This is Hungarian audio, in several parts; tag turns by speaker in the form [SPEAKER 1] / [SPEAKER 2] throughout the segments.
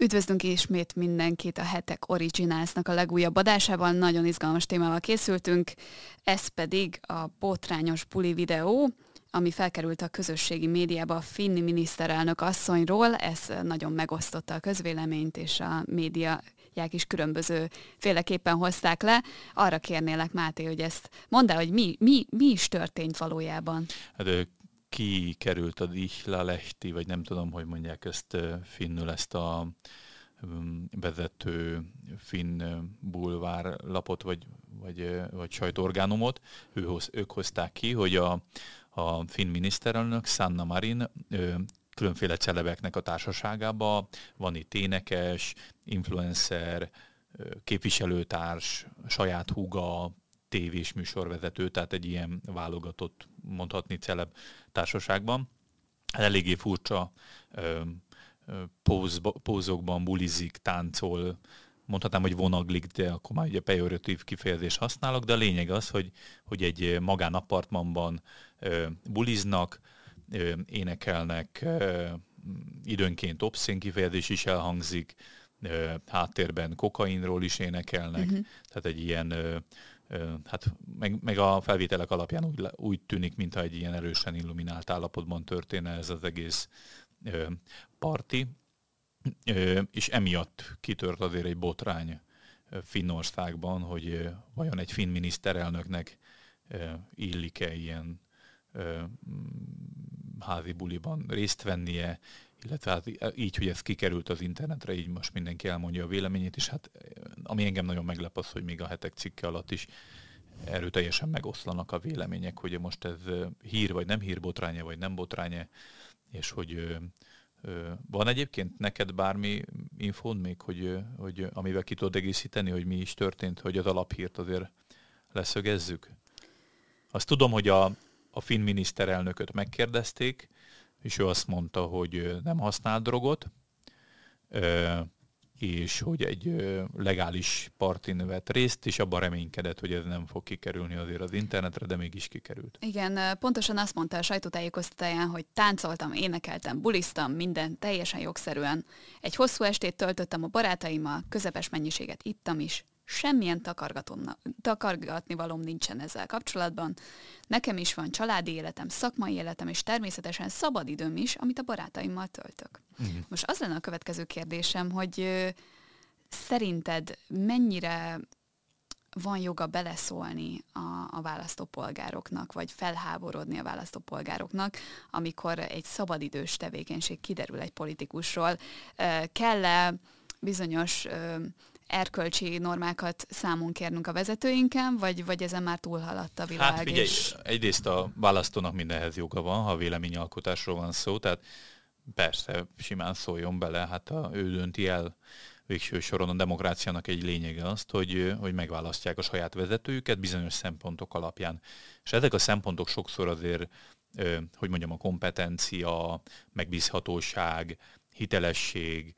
[SPEAKER 1] Üdvözlünk ismét mindenkit a Hetek Originalsnak a legújabb adásában. Nagyon izgalmas témával készültünk, ez pedig a botrányos buli videó, ami felkerült a közösségi médiába a finni miniszterelnök asszonyról. Ez nagyon megosztotta a közvéleményt, és a média is különböző féleképpen hozták le. Arra kérnélek, Máté, hogy ezt mondd el, hogy mi, mi, mi is történt valójában.
[SPEAKER 2] Hát ki került a Dihla Lehti, vagy nem tudom, hogy mondják ezt finnül, ezt a vezető finn bulvár lapot, vagy, vagy, vagy sajtóorgánumot. Ő ők hozták ki, hogy a, a finn miniszterelnök Sanna Marin különféle celebeknek a társaságába, van itt énekes, influencer, képviselőtárs, saját húga, tévés műsorvezető, tehát egy ilyen válogatott, mondhatni celeb társaságban. Eléggé furcsa ö, ö, póz, pózokban bulizik, táncol, mondhatnám, hogy vonaglik, de akkor már ugye pejoratív kifejezés használok, de a lényeg az, hogy, hogy egy magánapartmanban ö, buliznak, ö, énekelnek, ö, időnként obszén kifejezés is elhangzik, ö, háttérben kokainról is énekelnek, uh-huh. tehát egy ilyen ö, hát meg, meg a felvételek alapján úgy, úgy tűnik, mintha egy ilyen erősen illuminált állapotban történne ez az egész ö, parti, ö, és emiatt kitört azért egy botrány Finnországban, hogy vajon egy finn miniszterelnöknek illik-e ilyen házi buliban részt vennie, illetve hát így, hogy ez kikerült az internetre, így most mindenki elmondja a véleményét, és hát ami engem nagyon meglep az, hogy még a hetek cikke alatt is erőteljesen megoszlanak a vélemények, hogy most ez hír vagy nem hír botránya, vagy nem botránya, és hogy van egyébként neked bármi infód még, hogy, hogy amivel ki tudod egészíteni, hogy mi is történt, hogy az alaphírt azért leszögezzük? Azt tudom, hogy a, a finn miniszterelnököt megkérdezték, és ő azt mondta, hogy nem használ drogot, és hogy egy legális partin vett részt, és abban reménykedett, hogy ez nem fog kikerülni azért az internetre, de mégis kikerült.
[SPEAKER 1] Igen, pontosan azt mondta a sajtótájékoztatáján, hogy táncoltam, énekeltem, buliztam, minden teljesen jogszerűen. Egy hosszú estét töltöttem a barátaimmal, közepes mennyiséget ittam is, semmilyen takargatni valóm nincsen ezzel kapcsolatban. Nekem is van családi életem, szakmai életem, és természetesen szabadidőm is, amit a barátaimmal töltök. Uh-huh. Most az lenne a következő kérdésem, hogy ö, szerinted mennyire van joga beleszólni a, a választópolgároknak, vagy felháborodni a választópolgároknak, amikor egy szabadidős tevékenység kiderül egy politikusról. Kell-e bizonyos erkölcsi normákat számon kérnünk a vezetőinken, vagy, vagy ezen már túlhaladt a világ?
[SPEAKER 2] Hát figyelj, és... egyrészt a választónak mindenhez joga van, ha véleményalkotásról van szó, tehát persze, simán szóljon bele, hát a, ő dönti el végső soron a demokráciának egy lényege azt, hogy, hogy megválasztják a saját vezetőjüket bizonyos szempontok alapján. És ezek a szempontok sokszor azért, hogy mondjam, a kompetencia, megbízhatóság, hitelesség,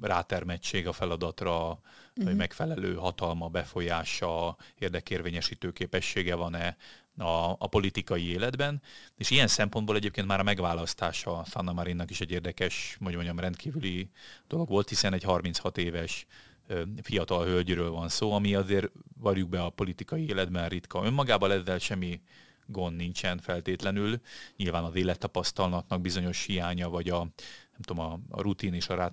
[SPEAKER 2] rátermettség a feladatra, uh-huh. hogy mhm. megfelelő hatalma, befolyása, érdekérvényesítő képessége van-e a, a politikai életben, és ilyen szempontból egyébként már a megválasztása Sanna Marinnak is egy érdekes, hogy mondjam, rendkívüli dolog volt, hiszen egy 36 éves fiatal hölgyről van szó, ami azért varjuk be a politikai életben ritka. Önmagában ezzel semmi gond nincsen feltétlenül. Nyilván az élettapasztalatnak bizonyos hiánya, vagy a, nem tudom, a, a rutin és a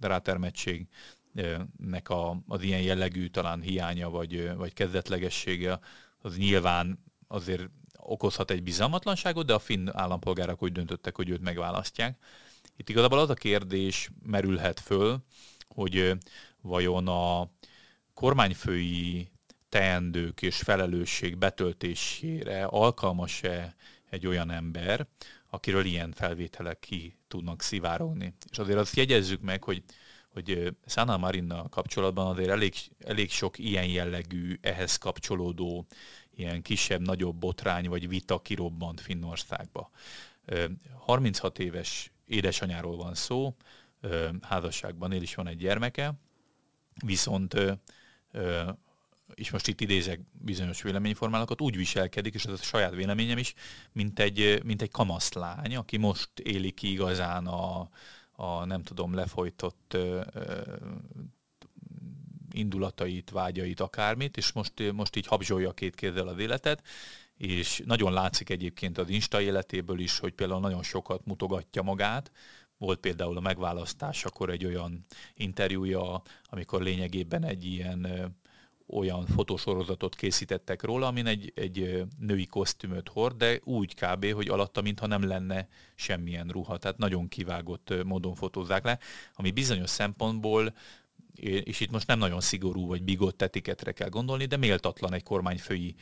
[SPEAKER 2] rátermettségnek a, az ilyen jellegű talán hiánya, vagy, vagy kezdetlegessége, az nyilván azért okozhat egy bizalmatlanságot, de a finn állampolgárok úgy döntöttek, hogy őt megválasztják. Itt igazából az a kérdés merülhet föl, hogy vajon a kormányfői teendők és felelősség betöltésére alkalmas-e egy olyan ember, akiről ilyen felvételek ki tudnak szivárogni. És azért azt jegyezzük meg, hogy hogy Sana Marinna kapcsolatban azért elég, elég sok ilyen jellegű, ehhez kapcsolódó, ilyen kisebb-nagyobb botrány vagy vita kirobbant Finnországba. 36 éves édesanyáról van szó, házasságban él is van egy gyermeke, viszont és most itt idézek bizonyos véleményformálókat, úgy viselkedik, és ez a saját véleményem is, mint egy, mint egy kamaszlány, aki most éli ki igazán a, a nem tudom, lefolytott ö, indulatait, vágyait, akármit, és most, most így habzsolja két kézzel az életet, és nagyon látszik egyébként az Insta életéből is, hogy például nagyon sokat mutogatja magát, volt például a megválasztás, akkor egy olyan interjúja, amikor lényegében egy ilyen olyan fotósorozatot készítettek róla, amin egy, egy női kosztümöt hord, de úgy kb., hogy alatta, mintha nem lenne semmilyen ruha. Tehát nagyon kivágott módon fotózzák le, ami bizonyos szempontból és itt most nem nagyon szigorú vagy bigott etiketre kell gondolni, de méltatlan egy kormányfői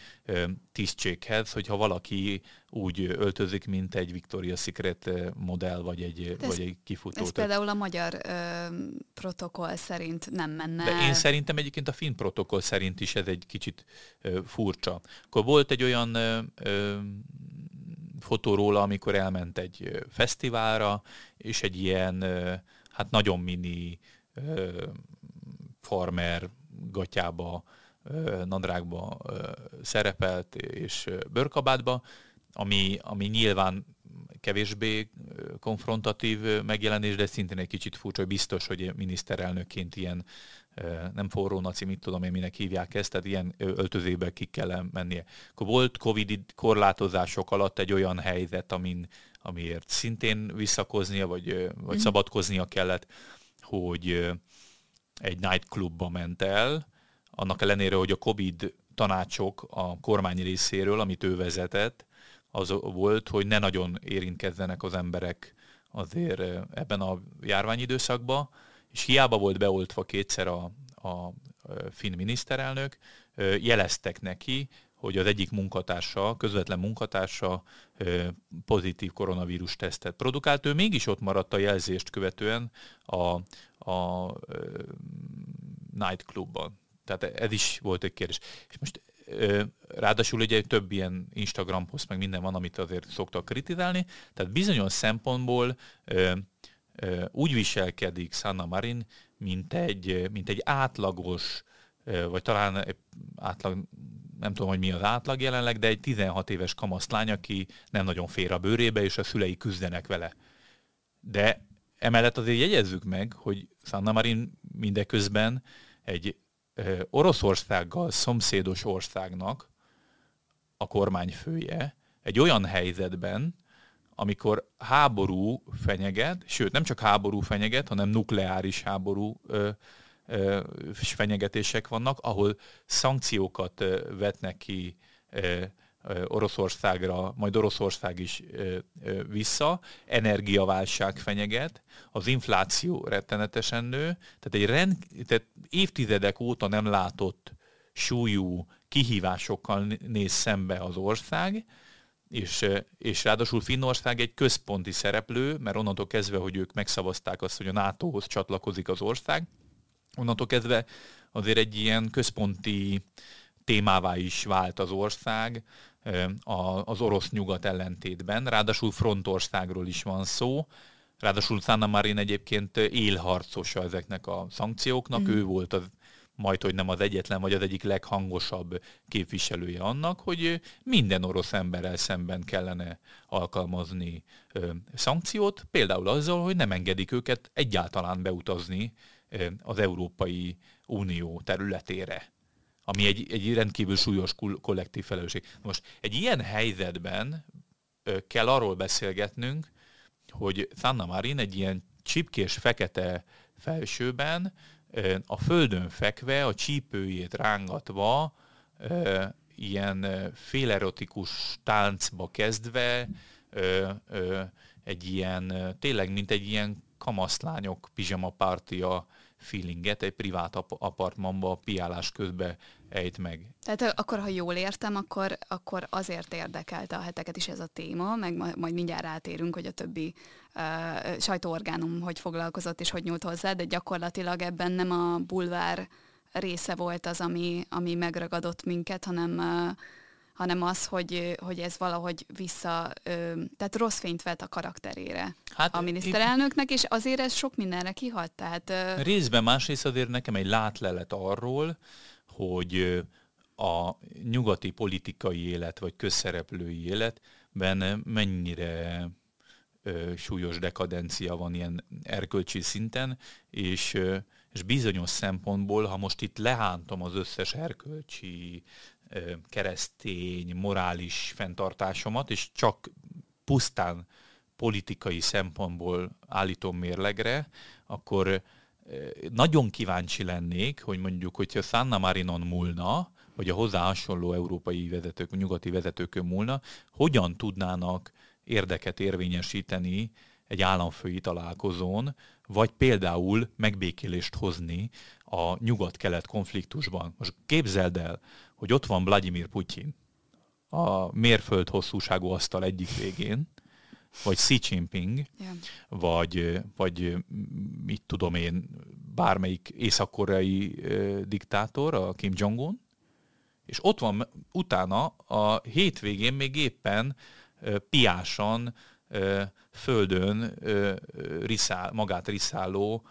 [SPEAKER 2] tisztséghez, hogyha valaki úgy öltözik, mint egy Victoria's Secret modell, vagy egy,
[SPEAKER 1] ez,
[SPEAKER 2] vagy egy kifutó.
[SPEAKER 1] Ez például a magyar ö, protokoll szerint nem menne.
[SPEAKER 2] De én szerintem egyébként a finn protokoll szerint is ez egy kicsit ö, furcsa. Akkor volt egy olyan ö, ö, fotó róla, amikor elment egy fesztiválra, és egy ilyen, ö, hát nagyon mini ö, farmer gatyába, nadrágba szerepelt, és bőrkabátba, ami, ami nyilván kevésbé konfrontatív megjelenés, de szintén egy kicsit furcsa, hogy biztos, hogy miniszterelnökként ilyen nem forró naci, mit tudom én, minek hívják ezt, tehát ilyen öltözébe ki kell mennie. Akkor volt Covid korlátozások alatt egy olyan helyzet, amin, amiért szintén visszakoznia, vagy, vagy mm. szabadkoznia kellett, hogy egy nightclubba ment el, annak ellenére, hogy a Covid tanácsok a kormány részéről, amit ő vezetett, az volt, hogy ne nagyon érintkezzenek az emberek azért ebben a járványidőszakban, és hiába volt beoltva kétszer a, a finn miniszterelnök, jeleztek neki, hogy az egyik munkatársa, közvetlen munkatársa pozitív koronavírus tesztet produkált. Ő mégis ott maradt a jelzést követően a, a nightclubban. Tehát ez is volt egy kérdés. És most ráadásul ugye több ilyen Instagram poszt, meg minden van, amit azért szoktak kritizálni, tehát bizonyos szempontból úgy viselkedik Sanna Marin, mint egy, mint egy átlagos, vagy talán átlag, nem tudom, hogy mi az átlag jelenleg, de egy 16 éves kamaszlány, aki nem nagyon fér a bőrébe, és a szülei küzdenek vele. De emellett azért jegyezzük meg, hogy Sanna Marin mindeközben egy Oroszországgal szomszédos országnak a kormányfője egy olyan helyzetben, amikor háború fenyeget, sőt nem csak háború fenyeget, hanem nukleáris háború ö, ö, fenyegetések vannak, ahol szankciókat vetnek ki ö, Oroszországra, majd Oroszország is vissza, energiaválság fenyeget, az infláció rettenetesen nő, tehát egy rend, tehát évtizedek óta nem látott súlyú kihívásokkal néz szembe az ország, és, és ráadásul Finnország egy központi szereplő, mert onnantól kezdve, hogy ők megszavazták azt, hogy a NATO-hoz csatlakozik az ország, onnantól kezdve azért egy ilyen központi témává is vált az ország, az orosz nyugat ellentétben. Ráadásul frontországról is van szó. Ráadásul Sanna Marin egyébként élharcosa ezeknek a szankcióknak. Mm. Ő volt az majd, hogy nem az egyetlen, vagy az egyik leghangosabb képviselője annak, hogy minden orosz emberrel szemben kellene alkalmazni ö, szankciót, például azzal, hogy nem engedik őket egyáltalán beutazni ö, az Európai Unió területére ami egy, egy rendkívül súlyos kollektív felelősség. Most egy ilyen helyzetben kell arról beszélgetnünk, hogy Sanna Marin egy ilyen csipkés fekete felsőben a földön fekve, a csípőjét rángatva, ilyen félerotikus táncba kezdve, egy ilyen, tényleg mint egy ilyen kamaszlányok pizsama pártia feelinget egy privát apartmanba a piálás közben ejt meg.
[SPEAKER 1] Tehát akkor, ha jól értem, akkor, akkor azért érdekelte a heteket is ez a téma, meg majd mindjárt rátérünk, hogy a többi uh, sajtóorgánum hogy foglalkozott és hogy nyúlt hozzá, de gyakorlatilag ebben nem a bulvár része volt az, ami, ami megragadott minket, hanem uh, hanem az, hogy, hogy ez valahogy vissza, tehát rossz fényt vet a karakterére hát, a miniszterelnöknek, és azért ez sok mindenre kihat. Tehát,
[SPEAKER 2] részben, másrészt azért nekem egy látlelet arról, hogy a nyugati politikai élet, vagy közszereplői életben mennyire súlyos dekadencia van ilyen erkölcsi szinten, és, és bizonyos szempontból, ha most itt lehántom az összes erkölcsi, keresztény, morális fenntartásomat, és csak pusztán politikai szempontból állítom mérlegre, akkor nagyon kíváncsi lennék, hogy mondjuk, hogyha Sanna Marinon múlna, vagy a hozzá hasonló európai vezetők, nyugati vezetőkön múlna, hogyan tudnának érdeket érvényesíteni egy államfői találkozón, vagy például megbékélést hozni a nyugat-kelet konfliktusban. Most képzeld el, hogy ott van Vladimir Putyin a mérföld hosszúságú asztal egyik végén, vagy Xi Jinping, yeah. vagy, vagy mit tudom én, bármelyik észak-koreai diktátor, a Kim Jong-un, és ott van utána a hétvégén még éppen piásan földön riszál, magát riszáló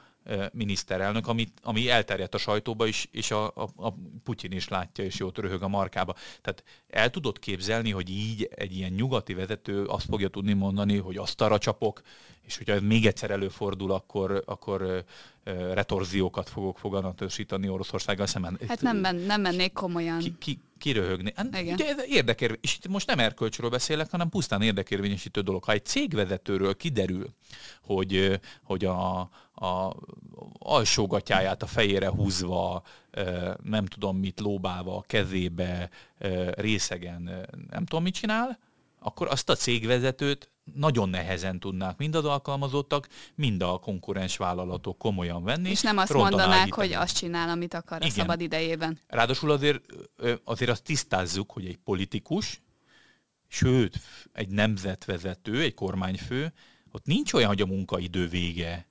[SPEAKER 2] miniszterelnök, amit, ami elterjedt a sajtóba is, és a, a, a Putyin is látja, és jót röhög a markába. Tehát el tudod képzelni, hogy így egy ilyen nyugati vezető azt fogja tudni mondani, hogy azt arra csapok, és hogyha ez még egyszer előfordul, akkor, akkor retorziókat fogok foganatosítani Oroszországgal szemben.
[SPEAKER 1] Hát nem, men, nem mennék komolyan.
[SPEAKER 2] Ki, ki, kiröhögni. Hát, ugye ez érdekérv... és itt most nem erkölcsről beszélek, hanem pusztán érdekérvényesítő dolog. Ha egy cégvezetőről kiderül, hogy, hogy a, a alsógatyáját a fejére húzva, nem tudom mit lóbálva a kezébe, részegen, nem tudom mit csinál, akkor azt a cégvezetőt nagyon nehezen tudnák mind az alkalmazottak, mind a konkurens vállalatok komolyan venni.
[SPEAKER 1] És nem azt mondanák, állítani. hogy azt csinál, amit akar Igen. a szabad idejében.
[SPEAKER 2] Ráadásul azért, azért azt tisztázzuk, hogy egy politikus, sőt, egy nemzetvezető, egy kormányfő, ott nincs olyan, hogy a munkaidő vége.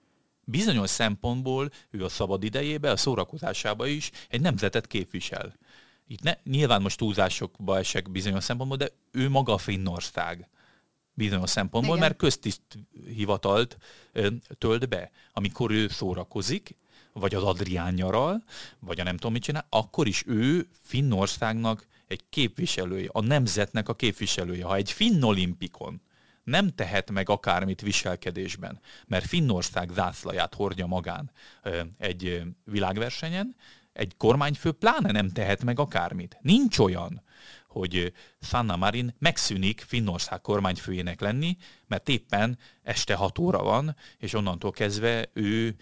[SPEAKER 2] Bizonyos szempontból ő a szabad idejébe, a szórakozásába is egy nemzetet képvisel. Itt ne, nyilván most túlzásokba esek bizonyos szempontból, de ő maga a Finnország bizonyos szempontból, Igen. mert köztiszt hivatalt tölt be. Amikor ő szórakozik, vagy az Adrián nyaral, vagy a nem tudom mit csinál, akkor is ő Finnországnak egy képviselője, a nemzetnek a képviselője. Ha egy finn olimpikon nem tehet meg akármit viselkedésben, mert Finnország zászlaját hordja magán egy világversenyen, egy kormányfő pláne nem tehet meg akármit. Nincs olyan, hogy Sanna Marin megszűnik Finnország kormányfőjének lenni, mert éppen este 6 óra van, és onnantól kezdve ő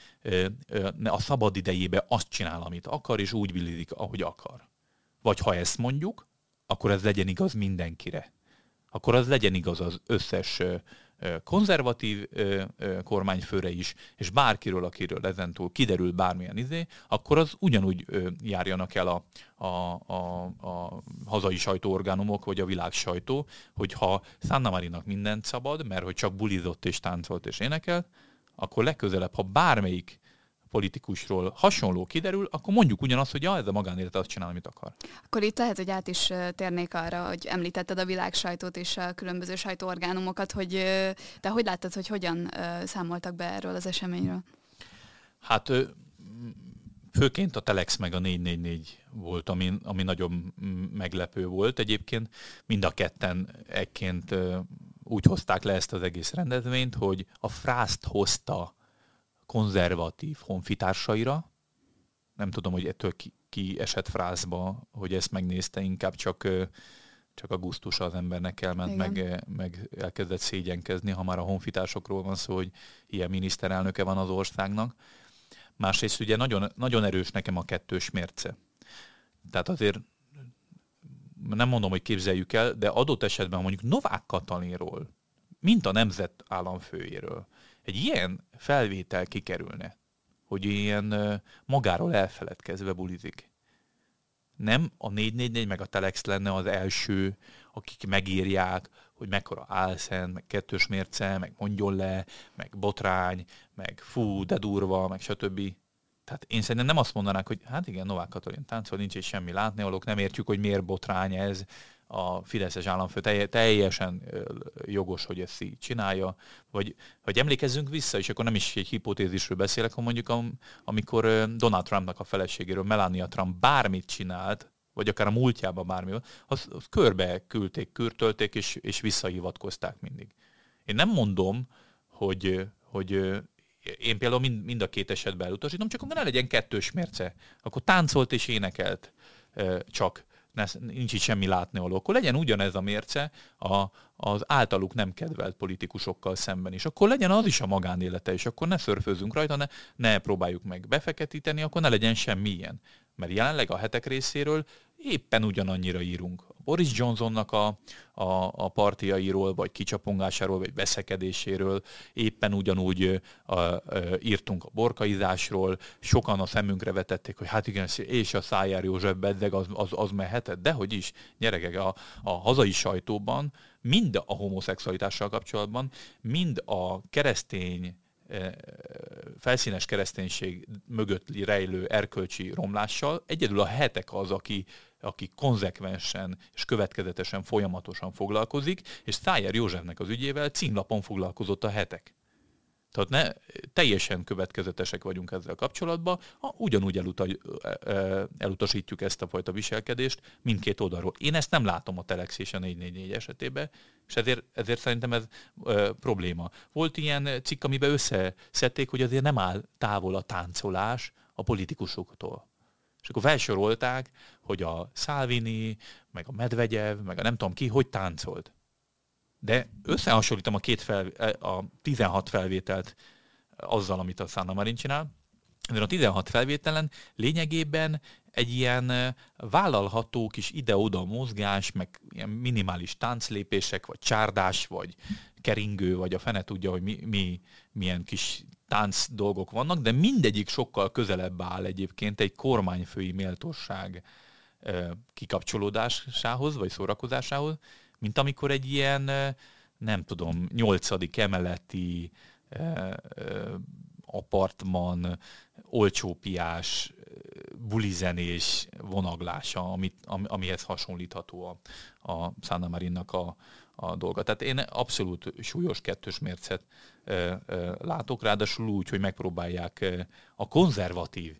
[SPEAKER 2] a szabad idejébe azt csinál, amit akar, és úgy billizik, ahogy akar. Vagy ha ezt mondjuk, akkor ez legyen igaz mindenkire. Akkor az legyen igaz az összes konzervatív kormányfőre is, és bárkiről, akiről ezentúl kiderül bármilyen izé, akkor az ugyanúgy járjanak el a, a, a, a hazai sajtóorgánumok, vagy a világ sajtó, hogy ha Sanna Marinak mindent szabad, mert hogy csak bulizott és táncolt és énekelt, akkor legközelebb, ha bármelyik politikusról hasonló kiderül, akkor mondjuk ugyanazt, hogy ja, ez a magánélet azt csinál, amit akar.
[SPEAKER 1] Akkor itt lehet, hogy át is térnék arra, hogy említetted a világ sajtót és a különböző sajtóorgánumokat, hogy te hogy láttad, hogy hogyan számoltak be erről az eseményről?
[SPEAKER 2] Hát főként a Telex meg a 444 volt, ami, ami nagyon meglepő volt. Egyébként mind a ketten ekként úgy hozták le ezt az egész rendezvényt, hogy a frászt hozta konzervatív honfitársaira. Nem tudom, hogy ettől ki, ki esett frázba, hogy ezt megnézte, inkább csak, csak a gusztusa az embernek elment, meg, meg elkezdett szégyenkezni, ha már a honfitársokról van szó, hogy ilyen miniszterelnöke van az országnak. Másrészt ugye nagyon, nagyon erős nekem a kettős mérce. Tehát azért nem mondom, hogy képzeljük el, de adott esetben mondjuk Novák Katalinról, mint a nemzet államfőjéről, egy ilyen felvétel kikerülne, hogy ilyen magáról elfeledkezve bulizik. Nem a 444 meg a Telex lenne az első, akik megírják, hogy mekkora álszent, meg kettős mérce, meg mondjon le, meg botrány, meg fú, de durva, meg stb. Tehát én szerintem nem azt mondanák, hogy hát igen, Novák Katalin táncol, nincs is semmi látni, alok nem értjük, hogy miért botrány ez, a Fideszes államfő teljesen jogos, hogy ezt így csinálja, vagy, vagy emlékezzünk vissza, és akkor nem is egy hipotézisről beszélek, hanem mondjuk amikor Donald Trumpnak a feleségéről Melania Trump bármit csinált, vagy akár a múltjában bármi, az, az körbe küldték, kürtölték, és, és visszahivatkozták mindig. Én nem mondom, hogy, hogy én például mind, mind a két esetben elutasítom, csak akkor ne legyen kettős mérce. Akkor táncolt és énekelt csak ne, nincs itt semmi látni való, akkor legyen ugyanez a mérce a, az általuk nem kedvelt politikusokkal szemben is. Akkor legyen az is a magánélete, és akkor ne szörfőzzünk rajta, ne, ne próbáljuk meg befeketíteni, akkor ne legyen semmi ilyen. Mert jelenleg a hetek részéről éppen ugyanannyira írunk. Boris Johnsonnak a, a, a partiairól, vagy kicsapongásáról, vagy veszekedéséről éppen ugyanúgy a, a, írtunk a borkaizásról, sokan a szemünkre vetették, hogy hát igen, és a Szájár József beddeg, az, az, az mehetett, de hogy is, gyerekek, a, a hazai sajtóban mind a homoszexualitással kapcsolatban, mind a keresztény felszínes kereszténység mögött rejlő erkölcsi romlással. Egyedül a hetek az, aki, aki konzekvensen és következetesen folyamatosan foglalkozik, és Szájer Józsefnek az ügyével címlapon foglalkozott a hetek. Tehát ne, teljesen következetesek vagyunk ezzel kapcsolatban, ha ugyanúgy eluta, elutasítjuk ezt a fajta viselkedést mindkét oldalról. Én ezt nem látom a Telex és a 444 esetében, és ezért, ezért szerintem ez e, probléma. Volt ilyen cikk, amiben összeszedték, hogy azért nem áll távol a táncolás a politikusoktól. És akkor felsorolták, hogy a Salvini, meg a Medvegyev, meg a nem tudom ki, hogy táncolt. De összehasonlítom a két fel, a 16 felvételt azzal, amit a Sanna Marin csinál. De a 16 felvételen lényegében egy ilyen vállalható kis ide-oda mozgás, meg ilyen minimális tánclépések, vagy csárdás, vagy keringő, vagy a fene tudja, hogy mi, mi milyen kis tánc dolgok vannak, de mindegyik sokkal közelebb áll egyébként egy kormányfői méltóság kikapcsolódásához, vagy szórakozásához, mint amikor egy ilyen, nem tudom, nyolcadik emeleti apartman, olcsópiás, bulizenés vonaglása, amit, amihez hasonlítható a, a Sanna Marinnak a, a dolga. Tehát én abszolút súlyos kettős mércet e, e, látok, ráadásul úgy, hogy megpróbálják a konzervatív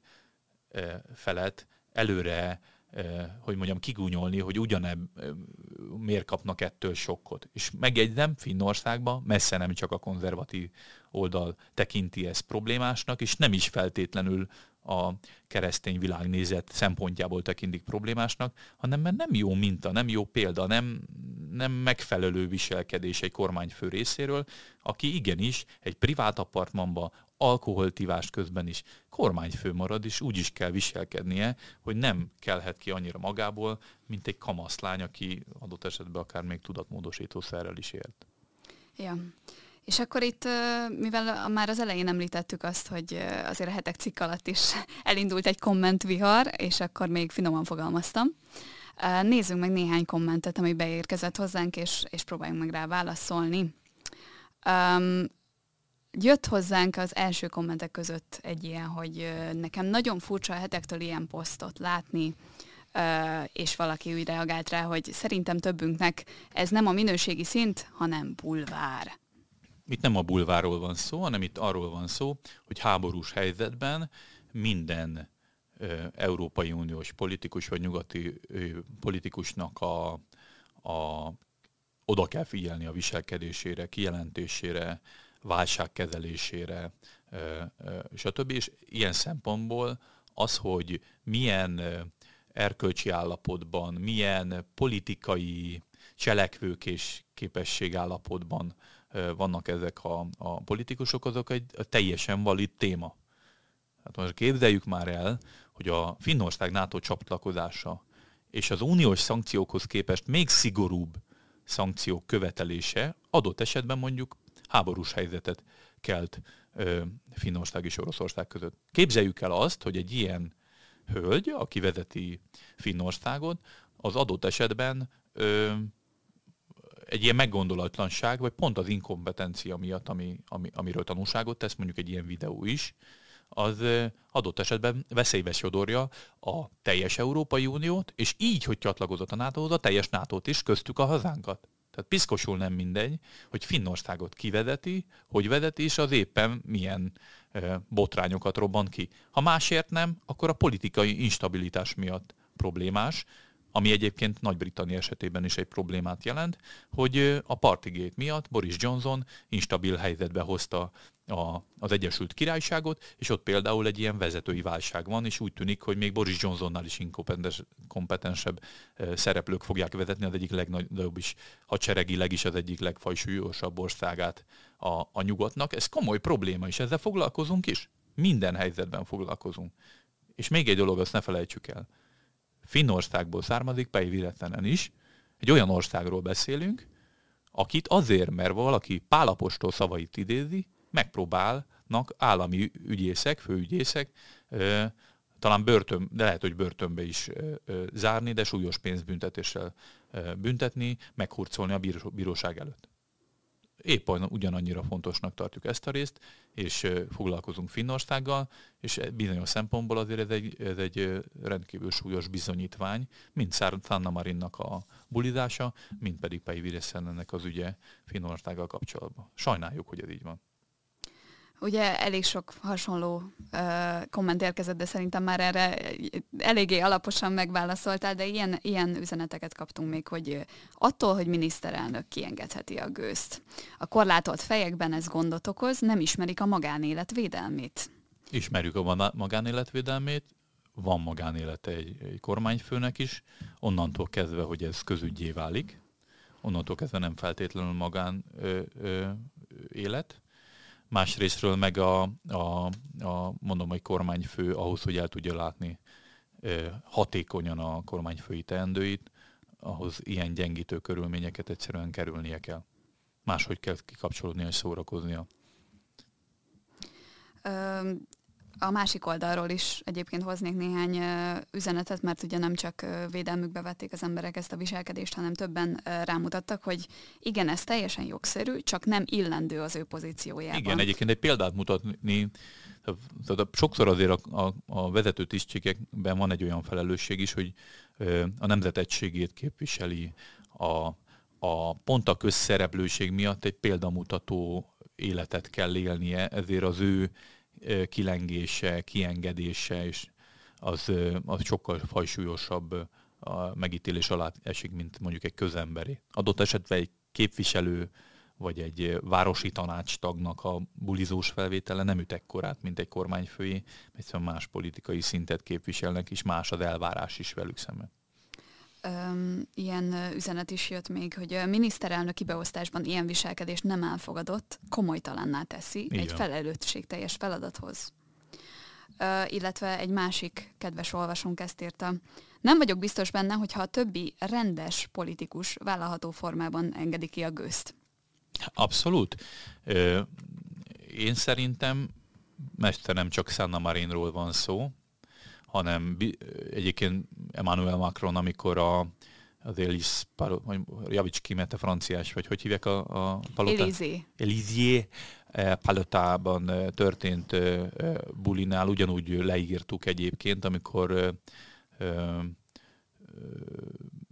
[SPEAKER 2] e, felet előre hogy mondjam, kigúnyolni, hogy ugyanebb miért kapnak ettől sokkot. És megjegyzem, Finnországban messze nem csak a konzervatív oldal tekinti ezt problémásnak, és nem is feltétlenül a keresztény világnézet szempontjából tekintik problémásnak, hanem mert nem jó minta, nem jó példa, nem, nem megfelelő viselkedés egy kormányfő részéről, aki igenis egy privát apartmanba alkoholtivás közben is kormányfő marad, és úgy is kell viselkednie, hogy nem kelhet ki annyira magából, mint egy kamaszlány, aki adott esetben akár még tudatmódosítószerrel is élt.
[SPEAKER 1] Ja. És akkor itt, mivel már az elején említettük azt, hogy azért a hetek cikk alatt is elindult egy kommentvihar, és akkor még finoman fogalmaztam, nézzünk meg néhány kommentet, ami beérkezett hozzánk, és, és próbáljunk meg rá válaszolni. Um, jött hozzánk az első kommentek között egy ilyen, hogy nekem nagyon furcsa a hetektől ilyen posztot látni, és valaki úgy reagált rá, hogy szerintem többünknek ez nem a minőségi szint, hanem bulvár.
[SPEAKER 2] Itt nem a bulváról van szó, hanem itt arról van szó, hogy háborús helyzetben minden Európai Uniós politikus vagy nyugati politikusnak a, a, oda kell figyelni a viselkedésére, kijelentésére, válságkezelésére, stb. És ilyen szempontból az, hogy milyen erkölcsi állapotban, milyen politikai cselekvők és képesség állapotban vannak ezek a, a politikusok, azok egy teljesen valid téma. Hát most képzeljük már el, hogy a Finnország NATO csatlakozása és az uniós szankciókhoz képest még szigorúbb szankciók követelése adott esetben mondjuk háborús helyzetet kelt Finnország és Oroszország között. Képzeljük el azt, hogy egy ilyen hölgy, aki vezeti Finnországot, az adott esetben egy ilyen meggondolatlanság, vagy pont az inkompetencia miatt, ami, ami, amiről tanulságot tesz, mondjuk egy ilyen videó is, az adott esetben veszélybe sodorja a teljes Európai Uniót, és így, hogy csatlakozott a nato a teljes nato is, köztük a hazánkat. Tehát piszkosul nem mindegy, hogy Finnországot kivezeti, hogy vezeti, és az éppen milyen botrányokat robban ki. Ha másért nem, akkor a politikai instabilitás miatt problémás, ami egyébként Nagy-Britannia esetében is egy problémát jelent, hogy a partigét miatt Boris Johnson instabil helyzetbe hozta a, az Egyesült Királyságot, és ott például egy ilyen vezetői válság van, és úgy tűnik, hogy még Boris Johnsonnál is inkompetensebb szereplők fogják vezetni az egyik legnagyobb is, hadseregileg is az egyik legfajsúlyosabb országát a, a nyugatnak. Ez komoly probléma, és ezzel foglalkozunk is. Minden helyzetben foglalkozunk. És még egy dolog, azt ne felejtsük el. Finnországból származik, Pei Virettenen is. Egy olyan országról beszélünk, akit azért, mert valaki Pálapostól szavait idézi, megpróbálnak állami ügyészek, főügyészek, talán börtön, de lehet, hogy börtönbe is zárni, de súlyos pénzbüntetéssel büntetni, meghurcolni a bíróság előtt épp ugyanannyira fontosnak tartjuk ezt a részt, és foglalkozunk Finnországgal, és e, bizonyos szempontból azért ez egy, ez egy rendkívül súlyos bizonyítvány, mind Sanna Marinnak a bulizása, mind pedig Pei Vireszenennek az ügye Finnországgal kapcsolatban. Sajnáljuk, hogy ez így van.
[SPEAKER 1] Ugye elég sok hasonló uh, komment érkezett, de szerintem már erre eléggé alaposan megválaszoltál, de ilyen, ilyen üzeneteket kaptunk még, hogy attól, hogy miniszterelnök kiengedheti a gőzt. A korlátolt fejekben ez gondot okoz, nem ismerik a magánélet védelmét.
[SPEAKER 2] Ismerjük a magánéletvédelmét, van magánélete egy, egy kormányfőnek is, onnantól kezdve, hogy ez közügyé válik, onnantól kezdve nem feltétlenül magán ö, ö, élet másrésztről meg a, a, a mondom, hogy kormányfő ahhoz, hogy el tudja látni hatékonyan a kormányfői teendőit, ahhoz ilyen gyengítő körülményeket egyszerűen kerülnie kell. Máshogy kell kikapcsolódnia és szórakoznia.
[SPEAKER 1] A másik oldalról is egyébként hoznék néhány üzenetet, mert ugye nem csak védelmükbe vették az emberek ezt a viselkedést, hanem többen rámutattak, hogy igen, ez teljesen jogszerű, csak nem illendő az ő pozíciójában.
[SPEAKER 2] Igen, egyébként egy példát mutatni, tehát sokszor azért a, a, a vezető tisztségekben van egy olyan felelősség is, hogy a nemzet egységét képviseli, a, a pont a közszereplőség miatt egy példamutató életet kell élnie, ezért az ő kilengése, kiengedése, és az, az sokkal fajsúlyosabb a megítélés alá esik, mint mondjuk egy közemberi. Adott esetben egy képviselő vagy egy városi tanácstagnak a bulizós felvétele nem üt ekkorát, mint egy kormányfői, mert más politikai szintet képviselnek, és más az elvárás is velük szemben
[SPEAKER 1] ilyen üzenet is jött még, hogy a miniszterelnöki beosztásban ilyen viselkedést nem elfogadott, komolytalanná teszi Igen. egy felelősségteljes feladathoz. Uh, illetve egy másik kedves olvasónk ezt írta. Nem vagyok biztos benne, hogyha a többi rendes politikus vállalható formában engedi ki a gőzt.
[SPEAKER 2] Abszolút. Én szerintem messze nem csak Sanna Marinról van szó, hanem egyébként Emmanuel Macron, amikor a, az Elis, javíts ki, mert a franciás, vagy hogy hívják a, a?
[SPEAKER 1] Élysé.
[SPEAKER 2] Élysé eh, palotában eh, történt eh, bulinál, ugyanúgy leírtuk egyébként, amikor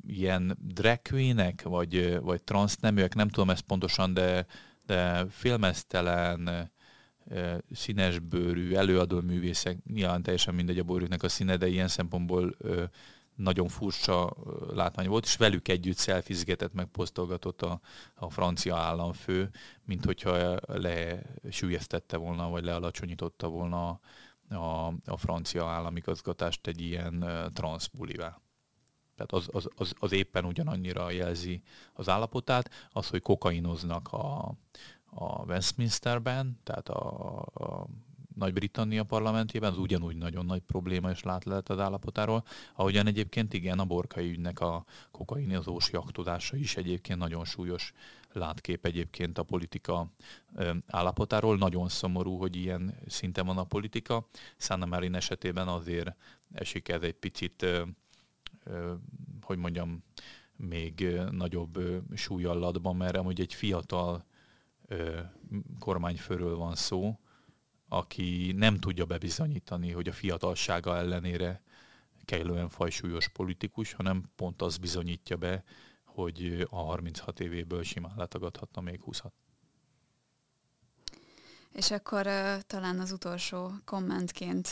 [SPEAKER 2] ilyen drag queenek, vagy, vagy transzneműek, nem tudom ezt pontosan, de, de filmesztelen, színesbőrű előadó művészek, nyilván teljesen mindegy a borjuknak a színe, de ilyen szempontból nagyon furcsa látvány volt, és velük együtt szelfizgetett, meg posztolgatott a, a francia államfő, mint hogyha lesülyeztette volna, vagy lealacsonyította volna a, a, francia államigazgatást egy ilyen transzbulivá. Tehát az, az, az, az éppen ugyanannyira jelzi az állapotát, az, hogy kokainoznak a, a Westminsterben, tehát a, a nagy-Britannia parlamentjében, az ugyanúgy nagyon nagy probléma és az állapotáról, ahogyan egyébként igen, a borkai ügynek a kokainozós jaktodása is egyébként nagyon súlyos látkép egyébként a politika állapotáról. Nagyon szomorú, hogy ilyen szinten van a politika. Sanna Marin esetében azért esik ez egy picit, hogy mondjam, még nagyobb súlyallatban, mert amúgy egy fiatal kormányfőről van szó, aki nem tudja bebizonyítani, hogy a fiatalsága ellenére kellően fajsúlyos politikus, hanem pont az bizonyítja be, hogy a 36 évéből simán letagadhatna még 20 -at.
[SPEAKER 1] És akkor talán az utolsó kommentként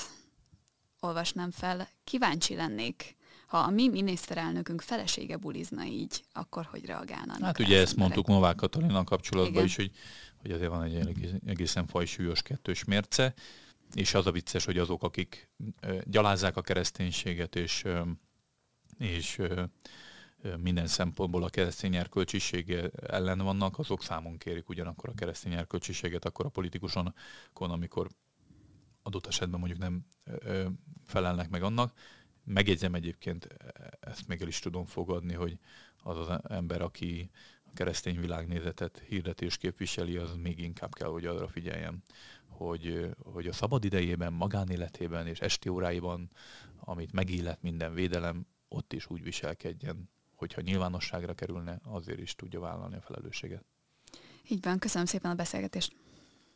[SPEAKER 1] olvasnám fel. Kíváncsi lennék, ha a mi miniszterelnökünk felesége bulizna így, akkor hogy reagálnának
[SPEAKER 2] Hát ugye ezt
[SPEAKER 1] emberek?
[SPEAKER 2] mondtuk Novák Katalina kapcsolatban
[SPEAKER 1] Igen.
[SPEAKER 2] is, hogy, hogy azért van egy egész- egészen fajsúlyos kettős mérce, és az a vicces, hogy azok, akik gyalázzák a kereszténységet, és, és minden szempontból a keresztény erkölcsiség ellen vannak, azok számon kérik ugyanakkor a keresztény erkölcsiséget, akkor a politikusokon, amikor adott esetben mondjuk nem felelnek meg annak. Megjegyzem egyébként, e- ezt még el is tudom fogadni, hogy az az ember, aki a keresztény világnézetet hirdeti és képviseli, az még inkább kell, hogy arra figyeljen, hogy, hogy a szabad idejében, magánéletében és esti óráiban, amit megillet minden védelem, ott is úgy viselkedjen, hogyha nyilvánosságra kerülne, azért is tudja vállalni a felelősséget.
[SPEAKER 1] Így van, köszönöm szépen a beszélgetést.